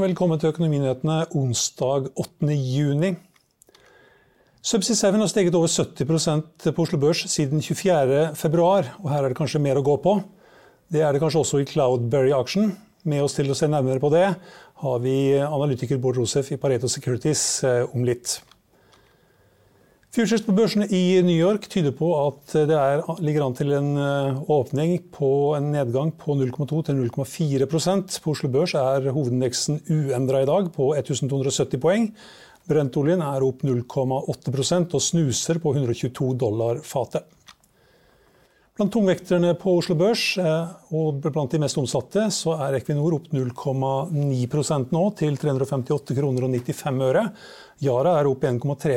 velkommen til Økonominyhetene onsdag 8. juni. Subsea 7 har steget over 70% på Oslo Børs siden 24. februar, og her er det kanskje mer å gå på. Det er det kanskje også i Cloudberry Auction. Med oss til å se nærmere på det har vi analytiker Bård Rosef i Pareto Securities eh, om litt. Futures på børsene i New York tyder på at det er, ligger an til en eh, åpning på en nedgang på 0,2 til 0,4 På Oslo Børs er hovedindeksen uendra i dag, på 1270 poeng. Brentoljen er opp 0,8% og snuser på 122 dollar fatet. Blant tungvekterne på Oslo Børs eh, og blant de mest omsatte, så er Equinor opp 0,9 nå, til 358 kroner og 95 øre. Yara er opp 1,3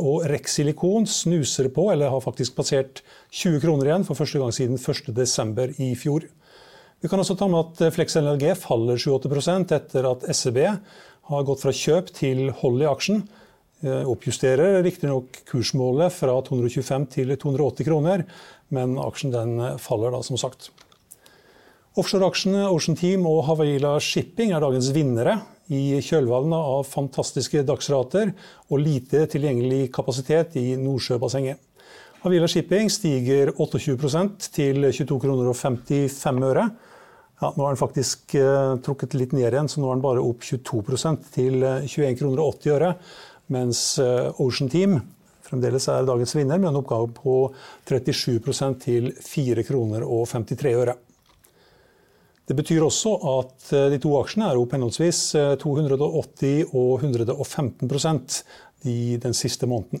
og Rex Silikon snuser på, eller har faktisk passert 20 kroner igjen for første gang siden 1.12. i fjor. Vi kan også ta med at Flex LNG faller 7-8 etter at SEB har gått fra kjøp til hold i aksjen. Eh, oppjusterer riktignok kursmålet fra 225 til 280 kroner, men aksjen den faller da, som sagt. Offshoreaksjene Ocean Team og Havila Shipping er dagens vinnere i kjølvannet av fantastiske dagsrater og lite tilgjengelig kapasitet i Nordsjøbassenget. Havila Shipping stiger 28% til 22 kroner og 55 øre. Ja, nå er den faktisk uh, trukket litt ned igjen, så nå er den bare opp 22% til 21 kroner og 80 øre. Mens uh, Ocean Team fremdeles er dagens vinner med en oppgave på 37% til 4 kroner og 53 øre. Det betyr også at uh, de to aksjene er opp henholdsvis 280 og 115% de, den siste måneden.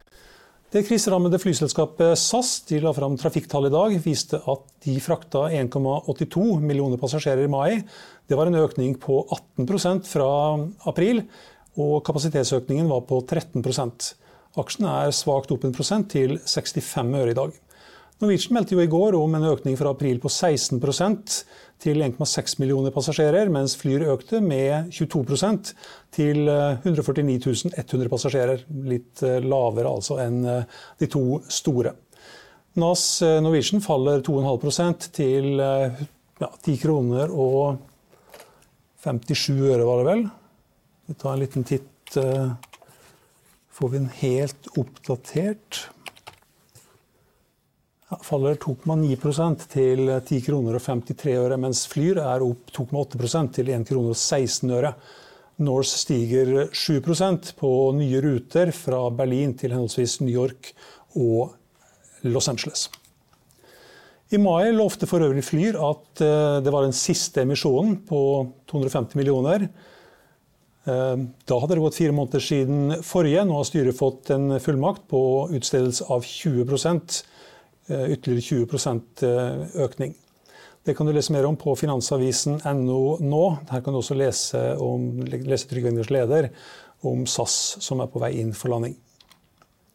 Det kriserammede flyselskapet SAS de la fram trafikktall i dag, viste at de frakta 1,82 millioner passasjerer i mai. Det var en økning på 18% fra april, og kapasitetsøkningen var på 13 Aksjen er svakt opp en prosent til 65 øre i dag. Norwegian meldte jo i går om en økning fra april på 16% til 1,6 millioner passasjerer, mens Flyr økte med 22% til 149 100 passasjerer. Litt eh, lavere altså enn eh, de to store. NAS eh, Norwegian faller 2,5% til ja, 10 kroner og 57 øre, var det vel. Vi tar en liten titt. Får vi den helt oppdatert? Faller 2,9 til 10 kroner og 53 øre, mens Flyr er opp 2,8 til 1 kroner og 16 øre. Norse stiger 7% på nye ruter fra Berlin til henholdsvis New York og Los Angeles. I mai lovte for øvrig Flyr at eh, det var den siste emisjonen på 250 millioner. Eh, da hadde det gått fire måneder siden forrige. Nå har styret fått en fullmakt på utstedelse av 20 Eh, ytterligere 20 eh, økning. Det kan du lese mer om på finansavisen.no nå. Her kan du også lese, om, lese Trygve Engers leder om SAS som er på vei inn for landing.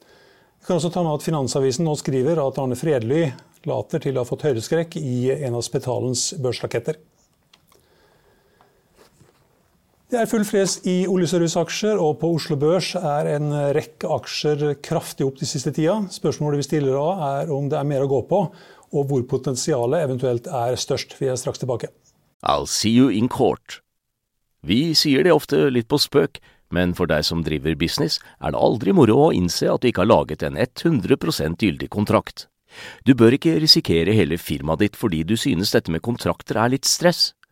Vi kan også ta med at Finansavisen nå skriver at Arne Fredly later til å ha fått høydeskrekk i en av Spetalens børsraketter. Det er full fres i oljeserviceaksjer, og på Oslo Børs er en rekke aksjer kraftig opp de siste tida. Spørsmålet vi stiller da, er om det er mer å gå på, og hvor potensialet eventuelt er størst. Vi er straks tilbake. I'll see you in court. Vi sier det ofte litt på spøk, men for deg som driver business, er det aldri moro å innse at du ikke har laget en 100% gyldig kontrakt. Du bør ikke risikere hele firmaet ditt fordi du synes dette med kontrakter er litt stress.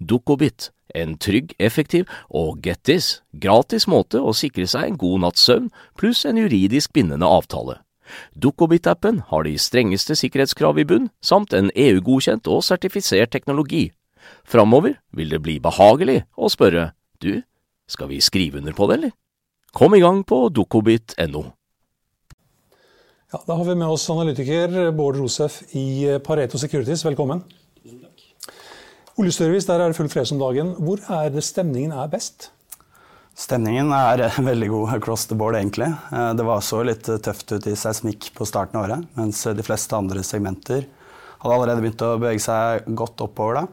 Dukkobit. En trygg, effektiv og get this, gratis måte å sikre seg en god natts søvn pluss en juridisk bindende avtale. Dukkobit-appen har de strengeste sikkerhetskrav i bunn, samt en EU-godkjent og sertifisert teknologi. Framover vil det bli behagelig å spørre du, skal vi skrive under på det, eller? Kom i gang på dukkobit.no. Ja, da har vi med oss analytiker Bård Rosef i Pareto Securities. Velkommen. Tusen takk. Oljeservice, der er det full fres om dagen. Hvor er det stemningen er best? Stemningen er veldig god across the board, egentlig. Eh, det var så litt tøft ut i seismikk på starten av året, mens de fleste andre segmenter hadde allerede begynt å bevege seg godt oppover da.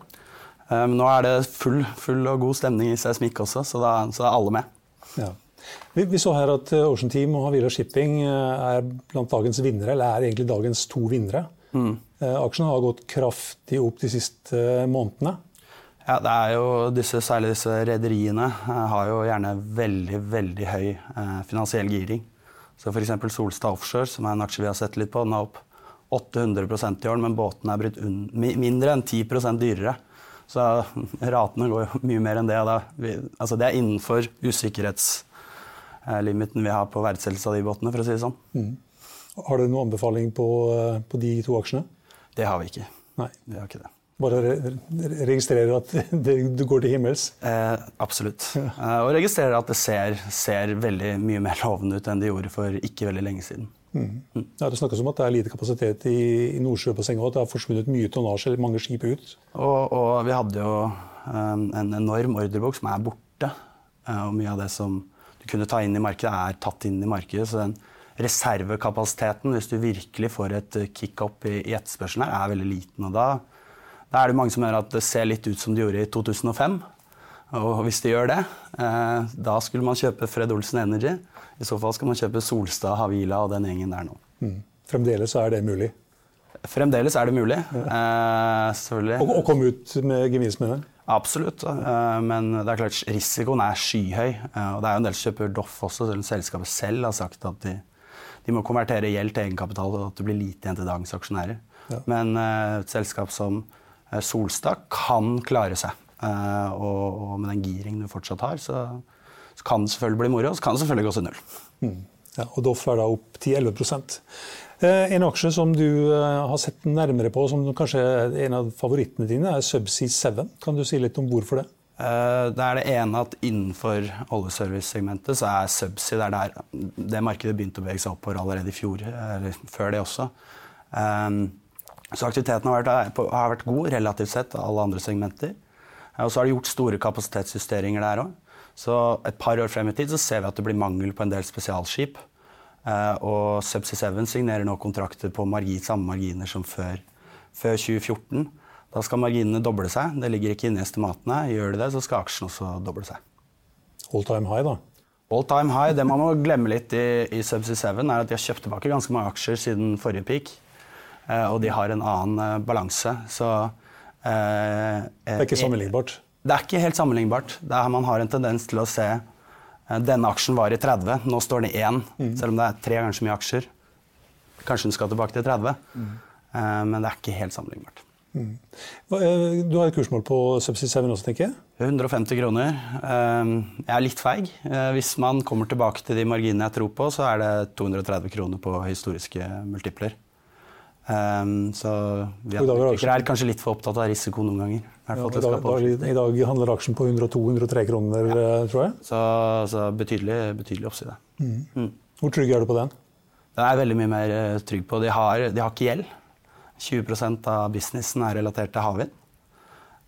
Eh, nå er det full, full og god stemning i seismikk også, så da, så er alle med. Ja. Vi, vi, så her at eh, Ocean Team og Havila Shipping eh, er blant dagens vinnere, eller er egentlig dagens to vinnere. Mm. Aksjene har gått kraftig opp de siste månedene. Ja, det er jo disse, Særlig disse rederiene har jo gjerne veldig veldig høy eh, finansiell giring. Så F.eks. Solstad Offshore, som er en aksje vi har sett litt på, den er opp 800% i år, men båten er blitt mindre enn 10% dyrere. Så ratene går jo mye mer enn det. Vi, altså det er innenfor usikkerhetslimiten vi har på verdsettelse av de båtene, for å si det sånn. Mm. Har dere noen anbefaling på, på, de to aksjene? Det har vi ikke. Nei. Vi har ikke det. Bare re registrerer at det, det, går til himmels? Eh, absolutt. Ja. Eh, og registrerer at det ser, ser veldig mye mer lovende ut enn det gjorde for ikke veldig lenge siden. Mm. Ja, det snakkes om at det er lite kapasitet i, i Nordsjøbassenget, og at det har forsvunnet mye tonnasje, eller mange skip ut. Og, og vi hadde jo um, en enorm ordrebok som er borte. Uh, og mye av det som du kunne ta inn i markedet, er tatt inn i markedet. Så den reservekapasiteten, hvis du virkelig får et kick-up i, i etterspørselen her, er veldig liten. Og da, da er det mange som mener at det ser litt ut som det gjorde i 2005. Og hvis det gjør det, eh, da skulle man kjøpe Fred Olsen Energy. I så fall skal man kjøpe Solstad, Havila og den gjengen der nå. Mm. Fremdeles er det mulig? Fremdeles er det mulig. Ja. Eh. Og, og komme ut med gevinst med det? Absolutt. Eh, men det er klart risikoen er skyhøy. Eh, og det er jo en del som kjøper Doff også, selv selskapet selv har sagt at de, de må konvertere gjeld til egenkapital, og at det blir lite igjen til dagens aksjonærer. Ja. Men eh, et selskap som eh, Solstad kan klare seg. Eh, og, og, med den giringen du fortsatt har, så så kan det selvfølgelig bli moro, og så kan det selvfølgelig gå til null. Mm. Ja, og Doff er da opp 10-11 eh, En aksje som du har sett nærmere på, som kanskje er en av favorittene dine, er Subsea 7. Kan du si litt om hvorfor det? Eh, det er det ene at innenfor oljeservice-segmentet så er Subsea det, er der, det markedet begynte å bevege seg oppover allerede i fjor, eller før det også. Så aktiviteten har vært, har vært god relativt sett alle andre segmenter. Og så har det gjort store kapasitetsjusteringer der òg. Så et par år frem i tid så ser vi at det blir mangel på en del spesialskip. Uh, og Subsea 7 signerer nå kontrakter på margin, samme marginer som før, før, 2014. Da skal marginene doble seg. Det ligger ikke inne i estimatene. Gjør de det, så skal aksjen også doble seg. All time high, da? All time high. Det man må glemme litt i, i Subsea 7, er at de har kjøpt tilbake ganske mange aksjer siden forrige peak. Uh, og de har en annen uh, balanse. Så Det er ikke sammenlignbart? Det er ikke helt sammenlignbart. Er, man har en tendens til å se eh, denne aksjen var i 30, nå står den i 1, mm. selv om det er tre ganger så mye aksjer. Kanskje den skal tilbake til 30, mm. Eh, men det er ikke helt sammenlignbart. Mm. Eh, du har et kursmål på Subsea 7 også, tenker jeg? 150 kroner. Jeg er litt feig. Hvis man kommer tilbake til de marginene jeg tror på, så er det 230 kroner på historiske multipler. Um, så vi er kanskje litt for opptatt av risiko noen ganger. Ja, i, dag, I dag handler aksjen på 102-103 kroner, ja. Eh, tror jeg. Så, så betydelig, betydelig oppside. Mm. Mm. Hvor trygg er du på den? Den er veldig mye mer eh, trygg på. De har, de har ikke gjeld. 20% av businessen er relatert til havvind.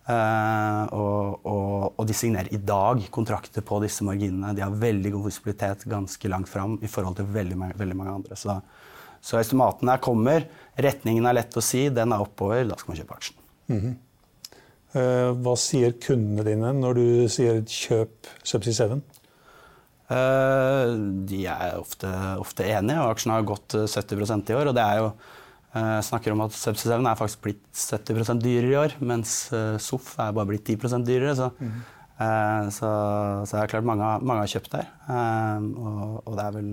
Uh, og, og, og, de signerer i dag kontrakter på disse marginene. De har veldig god visibilitet ganske langt fram i forhold til veldig, veldig mange andre. Så så estimatene her kommer. Retningen er lett å si, den er oppover. Da skal man kjøpe aksjen. Mm -hmm. Hva sier kundene dine når du sier 'kjøp Subsea 7'? Uh, de er ofte, ofte enige, og aksjen har gått 70% i år. og det er jo snakker om at Subsea 7 er faktisk blitt 70 dyrere i år, mens SOF er bare blitt 10 dyrere. Så, mm så, så, det er klart mange, mange har kjøpt der. Og, og det er vel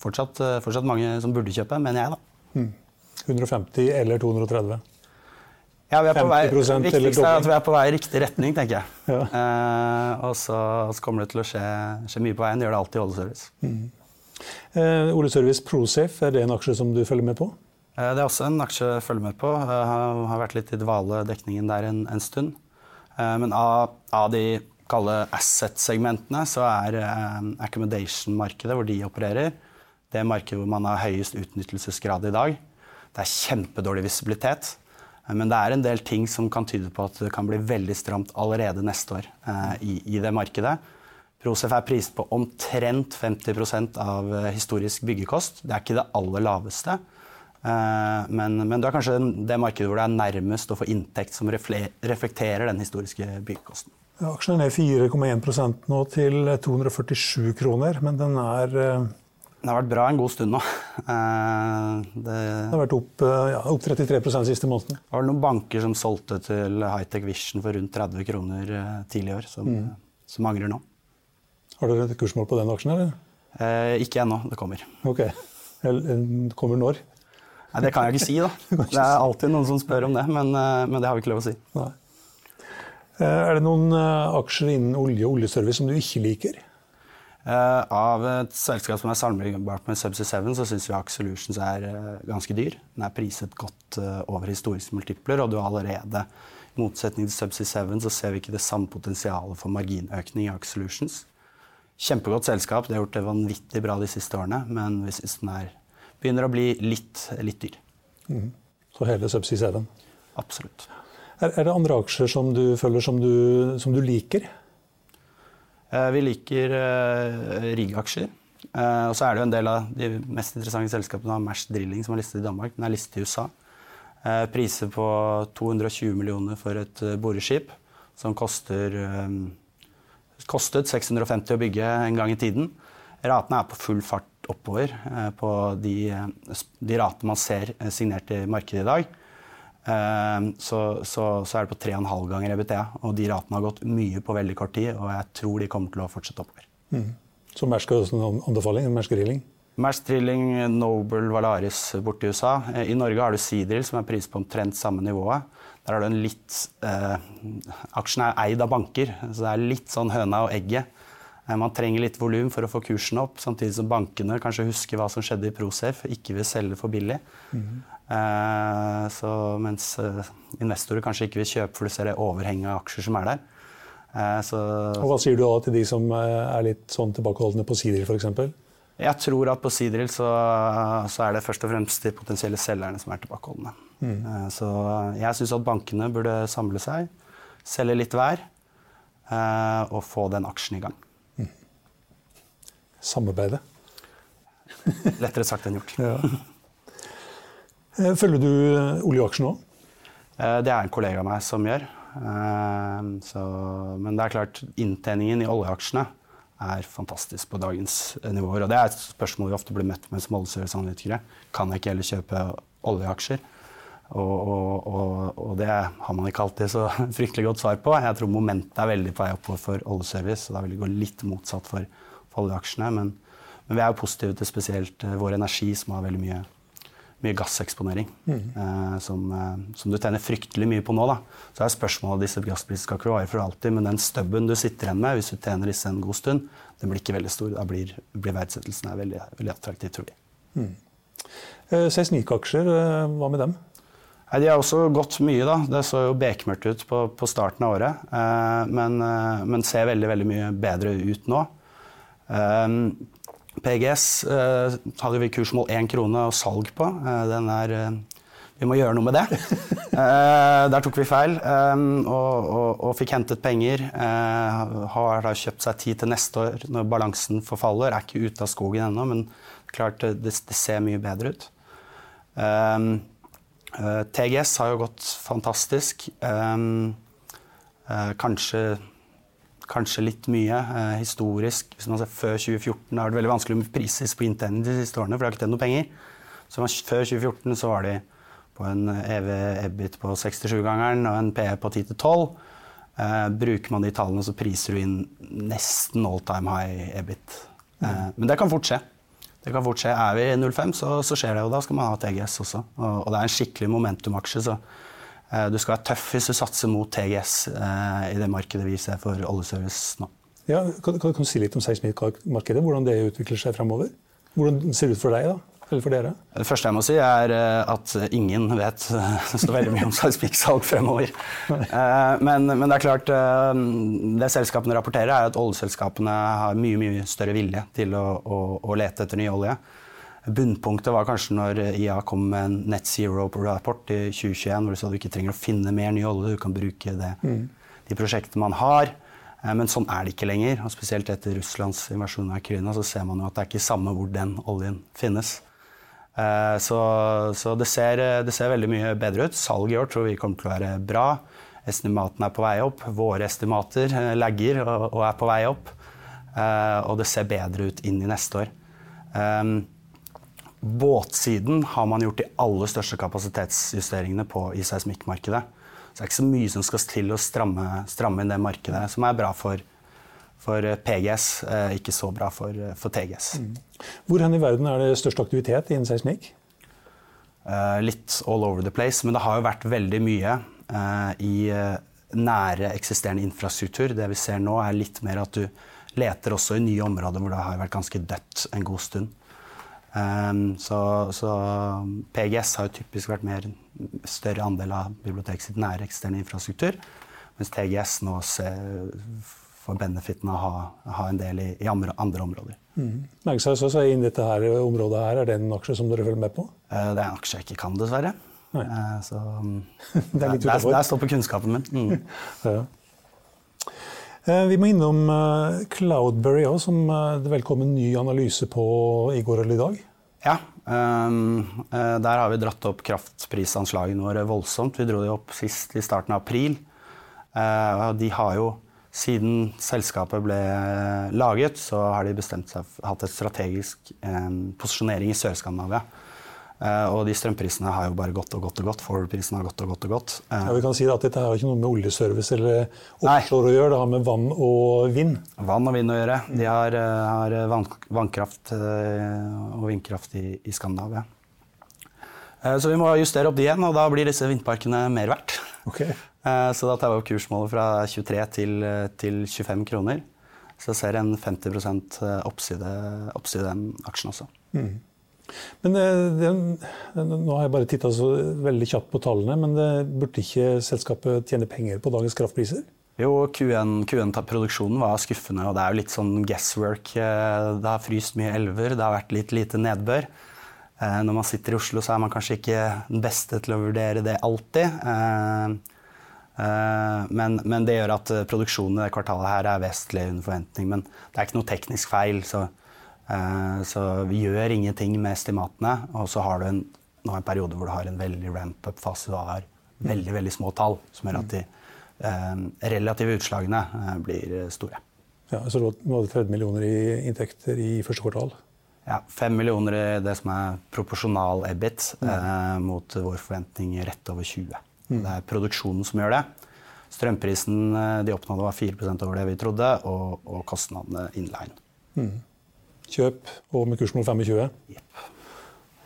fortsatt, eh, fortsatt, mange som burde kjøpe, mener jeg, da. Mm. 150 eller 230? Ja, vi er på vei, viktigste er at vi er på vei i riktig retning, tenker jeg. Ja. Eh, og så, så, kommer det til å skje, skje, mye på veien. Det gjør det alltid i oljeservice. Mm. Eh, Oljeservice Prosafe, er det en aksje som du følger med på? Eh, det er også en aksje jeg følger med på. Jeg har vært litt i dvale dekningen der en, en stund. Eh, men av, av de kalle asset-segmentene, så er eh, accommodation-markedet, hvor de opererer, det markedet hvor man har høyest utnyttelsesgrad i dag. Det er kjempedårlig visibilitet. Eh, men det er en del ting som kan tyde på at det kan bli veldig stramt allerede neste år eh, i, i, det markedet. Prosef er priset på omtrent 50 av eh, historisk byggekost. Det er ikke det aller laveste. Eh, men, men, det er kanskje det markedet hvor det er nærmest å få inntekt som reflekterer den historiske byggekosten. Aksjen er ned 4,1% nå til 247 kroner, men den er Den har vært bra en god stund nå. Det, det har vært opp, ja, opp 33% siste måneden. Det var noen banker som solgte til Hightech Vision for rundt 30 kroner tidlig i år, som, mm. som angrer nå. Har dere et kursmål på den aksjen? eller? Eh, ikke ennå. Det kommer. Ok. Det kommer når? Nei, Det kan jeg ikke si. da. Det er alltid noen som spør om det, men, eh, men det har vi ikke lov å si. Nei. Eh, er det noen eh, aksjer innen olje og oljeservice som du ikke liker? Av et selskap som er sammenlignbart med Subsea 7, så syns vi Aker Solutions er ganske dyr. Den er priset godt over historiske multipler, og du har allerede, i motsetning til Subsea 7, så ser vi ikke det samme potensialet for marginøkning i Aker Solutions. Kjempegodt selskap. Det har gjort det vanvittig bra de siste årene. Men vi syns den er, begynner å bli litt, litt dyr. Mm. Så hele 7? Absolutt. Er, er, det andre aksjer som du følger som du, som du liker? Eh, vi liker eh, Rig-aksjer. Eh, og så er det jo en del av de mest interessante selskapene av Maersk Drilling, som er listet i Danmark. Den er listet i USA. Priser på 220 millioner for et boreskip som koster kostet 650 å bygge en gang i tiden. Ratene er på full fart oppover eh, på de, eh, de ratene man ser eh, signert i markedet i dag. Så, så, så er det på 3,5 ganger EBTA. Og de ratene har gått mye på veldig kort tid, og jeg tror de kommer til å fortsette oppover. Mm. Så Mersk har også en anbefaling? Mersk Drilling? Mersk Drilling, Noble, Valaris borti USA. I Norge har du Seadrill, som er priset på omtrent samme nivået. Der har du en litt eh, Aksjen er eid av banker, så det er litt sånn høna og egget. Man trenger litt volum for å få kursen opp, samtidig som bankene kanskje husker hva som skjedde i Prosafe, ikke vil selge for billig. Mm så, mens eh, investorer kanskje ikke vil kjøpe for du ser det overhenget av aksjer som er der. Eh, så, og Hva sier du da til de som er litt sånn tilbakeholdne på Sidril f.eks.? Jeg tror at på Sidril så, så, er det først og fremst de potensielle selgerne som er tilbakeholdne. Mm. Så jeg syns at bankene burde samle seg, selge litt hver, og få den aksjen i gang. Mm. Samarbeide. Lettere sagt enn gjort. Ja. Eh, følger du oljeaksjen òg? Det er en kollega av meg som gjør. Så, men det er klart, inntjeningen i oljeaksjene er fantastisk på dagens nivåer. Og det er et spørsmål vi ofte blir møtt med som oljeserviceanalytikere. Kan jeg ikke heller kjøpe oljeaksjer? Og, og, og, og, det har man ikke alltid så fryktelig godt svar på. Jeg tror momentet er veldig på vei oppover for oljeservice, og da vil det gå litt motsatt for, for oljeaksjene. Men, men, vi er jo positive til spesielt uh, Vår Energi, som har veldig mye, mye gasseksponering. Mm. Uh, som, uh, som, du tjener fryktelig mye på nå. Da. Så er spørsmålet disse gassprisene skal ikke vare for alltid, men den stubben du sitter igjen med hvis du tjener disse en god stund, den blir ikke veldig stor. Da blir, blir verdsettelsen veldig, veldig attraktiv, tror vi. Mm. Seismikkaksjer, hva med dem? Nei, De har også gått mye. da. Det så jo bekmørkt ut på, på starten av året, eh, men, eh, men, ser veldig veldig mye bedre ut nå. Eh, PGS eh, hadde vi kursmål én krone og salg på. Eh, den er eh, Vi må gjøre noe med det. der tok vi feil og, og, og, fikk hentet penger. har da kjøpt seg tid til neste år når balansen forfaller. Er ikke ute av skogen ennå, men klart det, det, ser mye bedre ut. Um, Uh, eh, TGS har jo gått fantastisk. Kanskje, kanskje, litt mye Eh, historisk. Hvis man ser Før 2014 har det veldig vanskelig med prises på Intend de siste årene, for de har ikke tjent noe penger. Så Før 2014 så var de på en EV EBIT på 67-gangeren og en PE på 10-12. bruker man de tallene, så priser du inn nesten all time high EBIT. Mm. men det kan fort skje. Det kan fort skje. Er vi 05, så, så, skjer det, jo. da skal man ha TGS også. Og, og det er en skikkelig momentumaksje, så eh, du skal være tøff hvis du satser mot TGS eh, i det markedet vi ser for oljeservice nå. Ja, kan, kan, du si litt om seismikkmarkedet, hvordan det utvikler seg fremover? Hvordan ser det ut for deg, da? Eller for dere? Det første jeg må si, er eh, at ingen vet så veldig mye om seismikksalg fremover. Eh, men, men, det er klart eh, Det selskapene rapporterer, er at oljeselskapene har mye mye større vilje til å, å, å lete etter ny olje. Bunnpunktet var kanskje når IA kom med en Net Zero-rapport i 2021, hvor de sa du ikke trenger å finne mer ny olje, du kan bruke det, mm. de prosjektene man har. Men sånn er det ikke lenger. og Spesielt etter Russlands invasjon av Ukraina så ser man jo at det er ikke samme hvor den oljen finnes. Eh, så, så det, ser, det, ser, veldig mye bedre ut. Salget i år tror vi kommer til å være bra. Estimatene er på vei opp. Våre estimater eh, lagger og, og er på vei opp. Eh, og det ser bedre ut inn i neste år. Båtsiden har man gjort de aller største kapasitetsjusteringene på i seismikkmarkedet. Så det er ikke så mye som skal til å stramme, stramme inn det markedet, som er bra for, for PGS, ikke så bra for, for TGS. Mm. Hvor hen i verden er det størst aktivitet innen seismikk? Uh, litt all over the place, men det har jo vært veldig mye uh, i nære eksisterende infrastruktur. Det vi ser nå, er litt mer at du leter også i nye områder hvor det har vært ganske dødt en god stund. Um, så, så, PGS har jo typisk vært mer større andel av biblioteket sitt nære eksisterende infrastruktur, mens TGS nå ser, får benefitten av å ha, ha en del i, i andre, andre områder. Mm. Magsaus også er inn dette her området her. Er det en aksje som dere følger med på? Eh, det er en aksje jeg ikke kan, dessverre. Eh, så det er litt der, der står på kunnskapen min. Mm. ja. Eh, vi må innom Cloudberry òg, som det vel kom en ny analyse på i går eller i dag. Ja. Um, der har vi dratt opp kraftprisanslagene våre voldsomt. Vi dro de opp sist i starten av april. De har jo siden selskapet ble laget, så har de bestemt seg hatt et strategisk eh, posisjonering i Sør-Skandinavia. Eh, og de strømprisene har jo bare gått og gått og gått. Forward-prisene har gått og gått og gått. Eh, ja, vi kan si at Dette har ikke noe med oljeservice eller offshore Nei. å gjøre, det har med vann og vind? Vann og vind å gjøre. De har, eh, har vann, vannkraft og vindkraft i, i Skandinavia. Så vi må justere opp de igjen, og da blir disse vindparkene mer verdt. Okay. Så da tar vi opp kursmålet fra 23 til, til 25 kroner. Så jeg ser en 50 eh, oppside, oppside den aksjen også. Mm. Men det, Nå har jeg bare titta veldig kjapt på tallene, men det, burde ikke selskapet tjene penger på dagens kraftpriser? Jo, Q1-produksjonen Q1 var skuffende, og det er jo litt sånn guesswork. Det har fryst mye elver, det har vært litt lite nedbør. Når man sitter i Oslo, så er man kanskje ikke den beste til å vurdere det alltid. Eh, men, men, det gjør at eh, produksjonen i det kvartalet her er vesentlig under forventning. Men det er ikke noe teknisk feil, så, eh, så vi gjør ingenting med estimatene. Og så har du en, nå en periode hvor du har en veldig ramp-up-fase. Du har veldig veldig små tall, som gjør at de relative utslagene blir store. Ja, så Nå hadde 30 millioner i inntekter i første kvartal? Ja, 5 millioner i det som er proporsjonal EBIT, mm. eh, mot vår forventning rett over 20. Mm. Det er produksjonen som gjør det. Strømprisen eh, de oppnådde var 4% over det vi trodde, og, og kostnadene inline. Mm. Kjøp og med kursmål 25?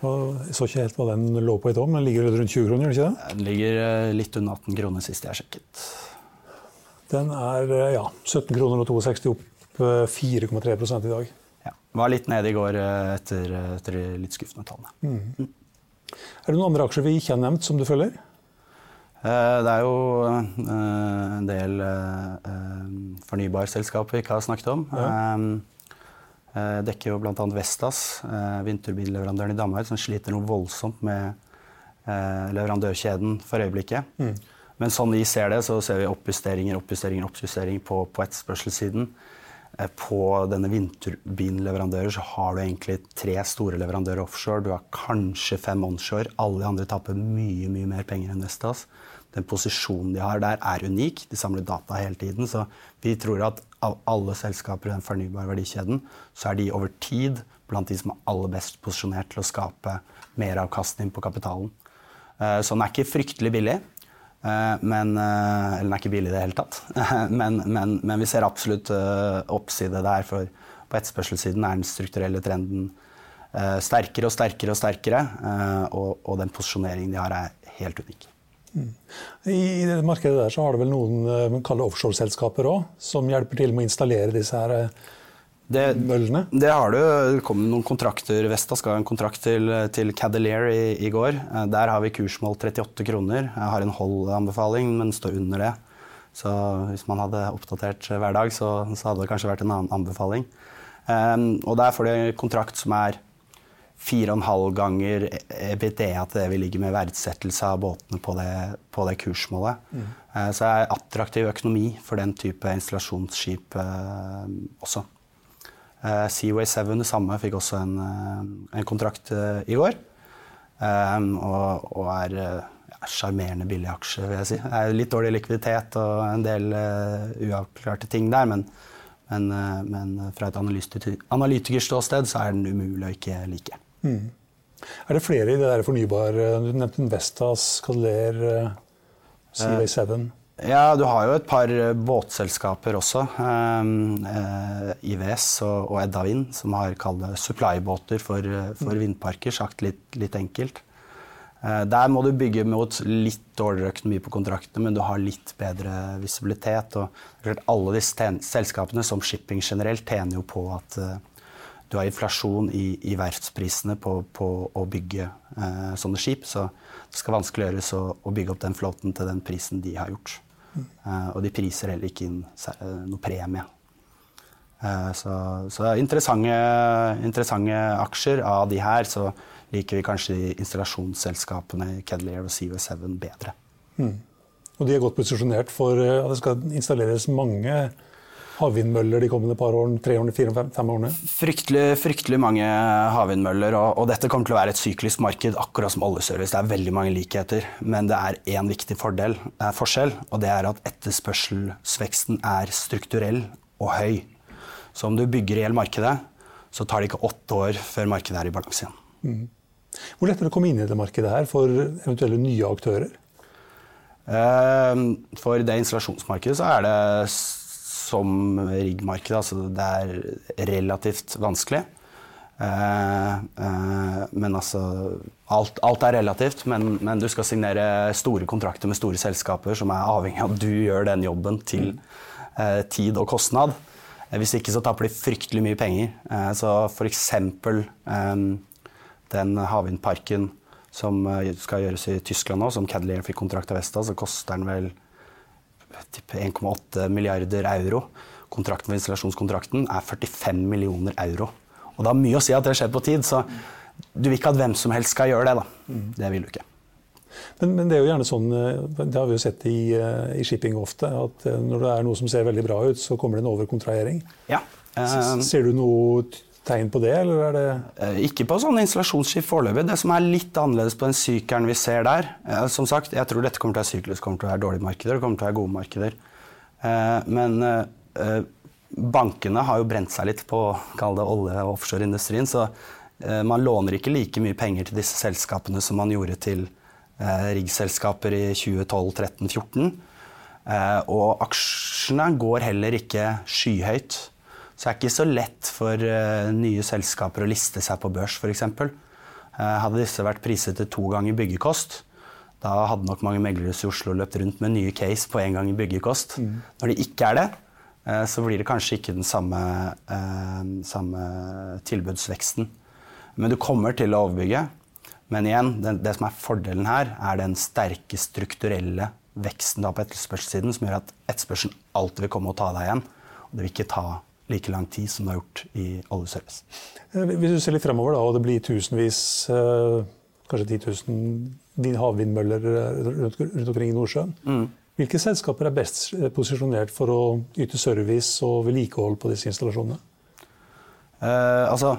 Og Jeg så ikke helt hva den lå på i dag, men den ligger rundt 20 kroner? ikke det? Den ligger eh, litt under 18 kroner sist jeg sjekket. Den er eh, ja, 17 kroner og 62 opp 4,3 i dag. Ja, Var litt nede i går etter, etter de litt skuffende tallene. Mm. Mm. Er det noen andre aksjer vi ikke har nevnt som du følger? Eh, det er jo eh, en del eh, fornybarselskaper vi ikke har snakket om. Ja. Dekker jo bl.a. Vestas, vindturbinleverandøren i Danmark, som sliter noe voldsomt med leverandørkjeden for øyeblikket. Mm. Men sånn vi ser det, så ser vi oppjusteringer, oppjusteringer, oppjusteringer på, på etterspørselssiden. På denne vindturbinleverandører så har du egentlig tre store leverandører offshore. Du har kanskje fem onshore. Alle de andre taper mye mye mer penger enn Vestas den posisjonen de har der, er unik. De samler data hele tiden. Så vi tror at av alle selskaper i den fornybare verdikjeden, så er de over tid blant de som er aller best posisjonert til å skape meravkastning på kapitalen. Eh, så den er ikke fryktelig billig. Eh, men, eh, eller den er ikke billig i det hele tatt. Men, men, men vi ser absolutt oppside der. For på etterspørselssiden er den strukturelle trenden sterkere og sterkere og sterkere. Og, og den posisjoneringen de har, er helt unik. I det markedet der så har det vel noen offshore-selskaper kaller òg, som hjelper til med å installere disse her eh, det, møllene? Det har du. Det kom noen kontrakter. Vesta skal ha en kontrakt til, til Cadelier i, i, går. Eh, der har vi kursmål 38 kroner. Jeg har en hold-anbefaling, men står under det. Så hvis man hadde oppdatert hver dag, så, så hadde det kanskje vært en annen anbefaling. Um, og der får du en kontrakt som er fire og en halv ganger EBITDA til det vi ligger med verdsettelse av båtene på det, på det kursmålet. Mm. Uh, så det er attraktiv økonomi for den type installasjonsskip uh, også. Uh, Seaway 7 det samme, fikk også en, en kontrakt i går. Og, og, er sjarmerende billig aksje, vil jeg si. Det er litt dårlig likviditet og en del uavklarte ting der, men, men, men fra et analytikerståsted så er den umulig å ikke like. Mm. Er det flere i det der fornybare Du nevnte Vestas, Cadeler, uh, CV7? Ja, du har jo et par båtselskaper også. IVS og, Edda Vind, som har kalt det supply-båter for, for, mm. vindparker, sagt litt, litt enkelt. Eh, der må du bygge mot litt dårligere økonomi på kontraktene, men du har litt bedre visibilitet. Og alle disse selskapene, som shipping generelt, tjener jo på at du har inflasjon i, i verftsprisene på, på, å bygge eh, sånne skip. Så det skal vanskeliggjøres å, å bygge opp den flåten til den prisen de har gjort. Uh, og de priser heller ikke inn noe premie. så, så interessante, interessante aksjer av de her. så liker vi kanskje de installasjonsselskapene Kedlier og CV7 bedre. Mm. Og de er godt posisjonert for eh, at det skal installeres mange havvindmøller de kommende par årene, tre årene, fire, fem, fem årene? Fryktelig, fryktelig mange havvindmøller, og, og, dette kommer til å være et syklisk marked, akkurat som oljeservice. Det er veldig mange likheter, men det er én viktig fordel, er forskjell, og det er at etterspørselsveksten er strukturell og høy. Så om du bygger i hele markedet, så tar det ikke åtte år før markedet er i balanse igjen. Mm. Hvor lett er det å komme inn i det markedet her for eventuelle nye aktører? Ehm, for det installasjonsmarkedet så er det som riggmarkedet. Altså det er relativt vanskelig. Ehm, ehm, men altså alt, alt er relativt, men, men, du skal signere store kontrakter med store selskaper som er avhengig av at du gjør den jobben til eh, tid og kostnad. Eh, hvis ikke så taper de fryktelig mye penger. Eh, så for eksempel den havvindparken som eh, skal gjøres i Tyskland nå, som Cadelier fikk kontrakt av Vesta, så koster den vel 1,8 milliarder euro. Kontrakten for installasjonskontrakten er 45 millioner euro. Og det har mye å si at det skjer på tid, så du vil ikke at hvem som helst skal gjøre det. da. Det vil du ikke. Men, men, det er jo gjerne sånn, eh, det har vi jo sett i, eh, i, shipping ofte, at når det er noe som ser veldig bra ut, så kommer det en overkontrahering. Ja. Ser du noe tegn på det, eller er det eh, Ikke på sånn installasjonsskift foreløpig. Det som er litt annerledes på den sykelen vi ser der eh, Som sagt, jeg tror dette kommer til å være syklus, kommer til å være dårlige markeder, det kommer til å være gode markeder. Eh, men bankene har jo brent seg litt på kall det olje- og offshoreindustrien, så man låner ikke like mye penger til disse selskapene som man gjorde til riggselskaper i 2012, 13, 14. Og aksjene går heller ikke skyhøyt. Så det er ikke så lett for uh, nye selskaper å liste seg på børs, f.eks. Eh, hadde disse vært priset til to ganger byggekost, da hadde nok mange meglere i Oslo løpt rundt med nye case på én gang i byggekost. Mm. Når det ikke er det, uh, så blir det kanskje ikke den samme, samme, tilbudsveksten. Men du kommer til å overbygge. Men igjen, det, det, som er fordelen her, er den sterke strukturelle veksten på etterspørselssiden som gjør at etterspørselen alltid vil komme og ta deg igjen. Og det vil ikke ta like lang tid som det har gjort i oljeservice. Eh, hvis du ser litt fremover, da, og det blir tusenvis, eh, kanskje 10 000 havvindmøller eh, rundt, omkring i Nordsjøen. Mm. Hvilke selskaper er best posisjonert for å yte service og vedlikehold på disse installasjonene? Eh, altså,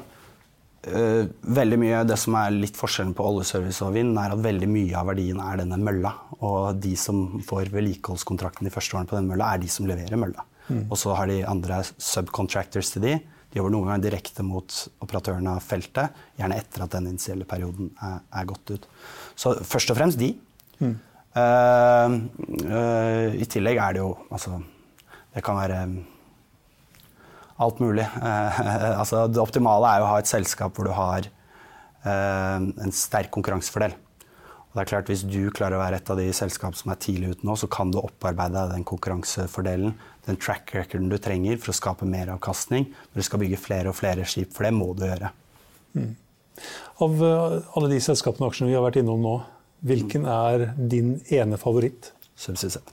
eh, veldig mye Det som er litt forskjellen på oljeservice og vind, er at veldig mye av verdien er denne mølla. Og de som får vedlikeholdskontrakten de første årene på denne mølla, er de som leverer mølla. Mm. Og så har de andre subcontractors til de. De jobber noen ganger direkte mot operatørene av feltet, gjerne etter at den initielle perioden er, er gått ut. Så først og fremst de. Mm. Uh, uh, I tillegg er det jo altså Det kan være alt mulig. Uh, altså det optimale er jo å ha et selskap hvor du har en sterk konkurransefordel. Og det er klart Hvis du klarer å være et av de selskapene som er tidlig ute nå, så kan du opparbeide deg den konkurransefordelen, den track recorden du trenger for å skape mer avkastning når du skal bygge flere og flere skip, for det må du gjøre. Mm. Av eh, alle de selskapene og aksjene vi har vært innom nå, hvilken er din ene favoritt? Subsea 7.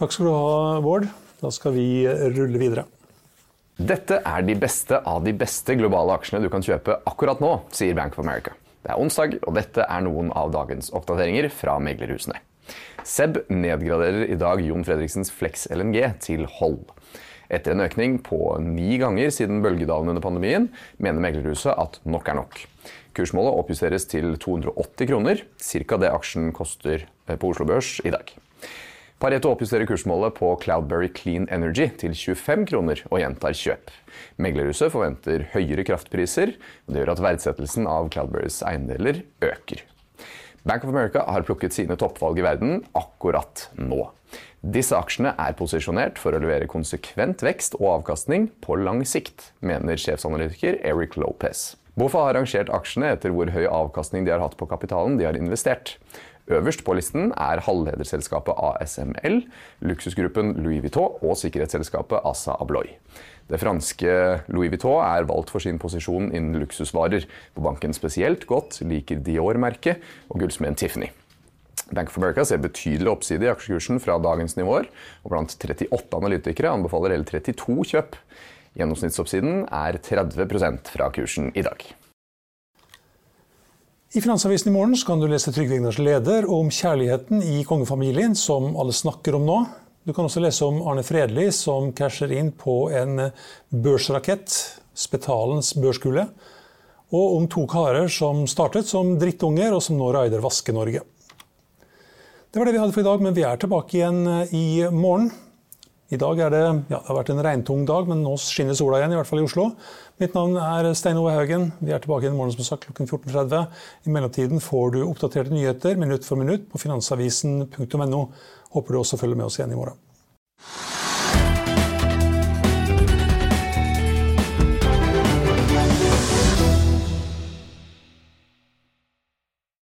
Takk skal du ha, Bård. Da skal vi rulle videre. Dette er de beste av de beste globale aksjene du kan kjøpe akkurat nå, sier Bank of America. Det er onsdag, og dette er noen av dagens oppdateringer fra meglerhusene. SEB nedgraderer i dag Jon Fredriksens Flex LNG til hold. Etter en økning på ni ganger siden bølgedalen under pandemien, mener meglerhuset at nok er nok. Kursmålet oppjusteres til 280 kroner, ca. det aksjen koster eh, på Oslo Børs i dag. Pareto oppjusterer kursmålet på Cloudberry Clean Energy til 25 kroner og gjentar kjøp. Meglerhuset forventer høyere kraftpriser, og det gjør at verdsettelsen av Cloudberrys eiendeler øker. Bank of America har plukket sine toppvalg i verden akkurat nå. Disse aksjene er posisjonert for å levere konsekvent vekst og avkastning på lang sikt, mener sjefsanalytiker Eric Lopez. Bofa har rangert aksjene etter hvor høy avkastning de har hatt på kapitalen de har investert. Øverst på listen er halvlederselskapet ASML, luksusgruppen Louis Vuitton og sikkerhetsselskapet Assa Abloy. Det franske Louis Vuitton er valgt for sin posisjon innen luksusvarer, hvor banken spesielt godt liker Dior-merket og gullsmeden Tiffany. Bank of America ser betydelig oppside i aksjekursen fra dagens nivåer, og blant 38 analytikere anbefaler hele 32 kjøp. Gjennomsnittsoppsiden er 30% fra kursen i dag. I Finansavisen i morgen kan du lese Trygve Egnars leder om kjærligheten i kongefamilien, som alle snakker om nå. Du kan også lese om Arne Fredli, som casher inn på en børsrakett, Spetalens børskule. Og om to karer som startet som drittunger, og som nå raider Vaske-Norge. Det var det vi hadde for i dag, men vi er tilbake igjen i morgen. I dag er det, ja, det har vært en regntung dag, men nå skinner sola igjen, i hvert fall i Oslo. Mitt navn er Stein Ove Haugen. Vi er tilbake i morgen som sagt klokken 14.30. I mellomtiden får du oppdaterte nyheter minutt for minutt på finansavisen.no. Håper du også følger med oss igjen i morgen.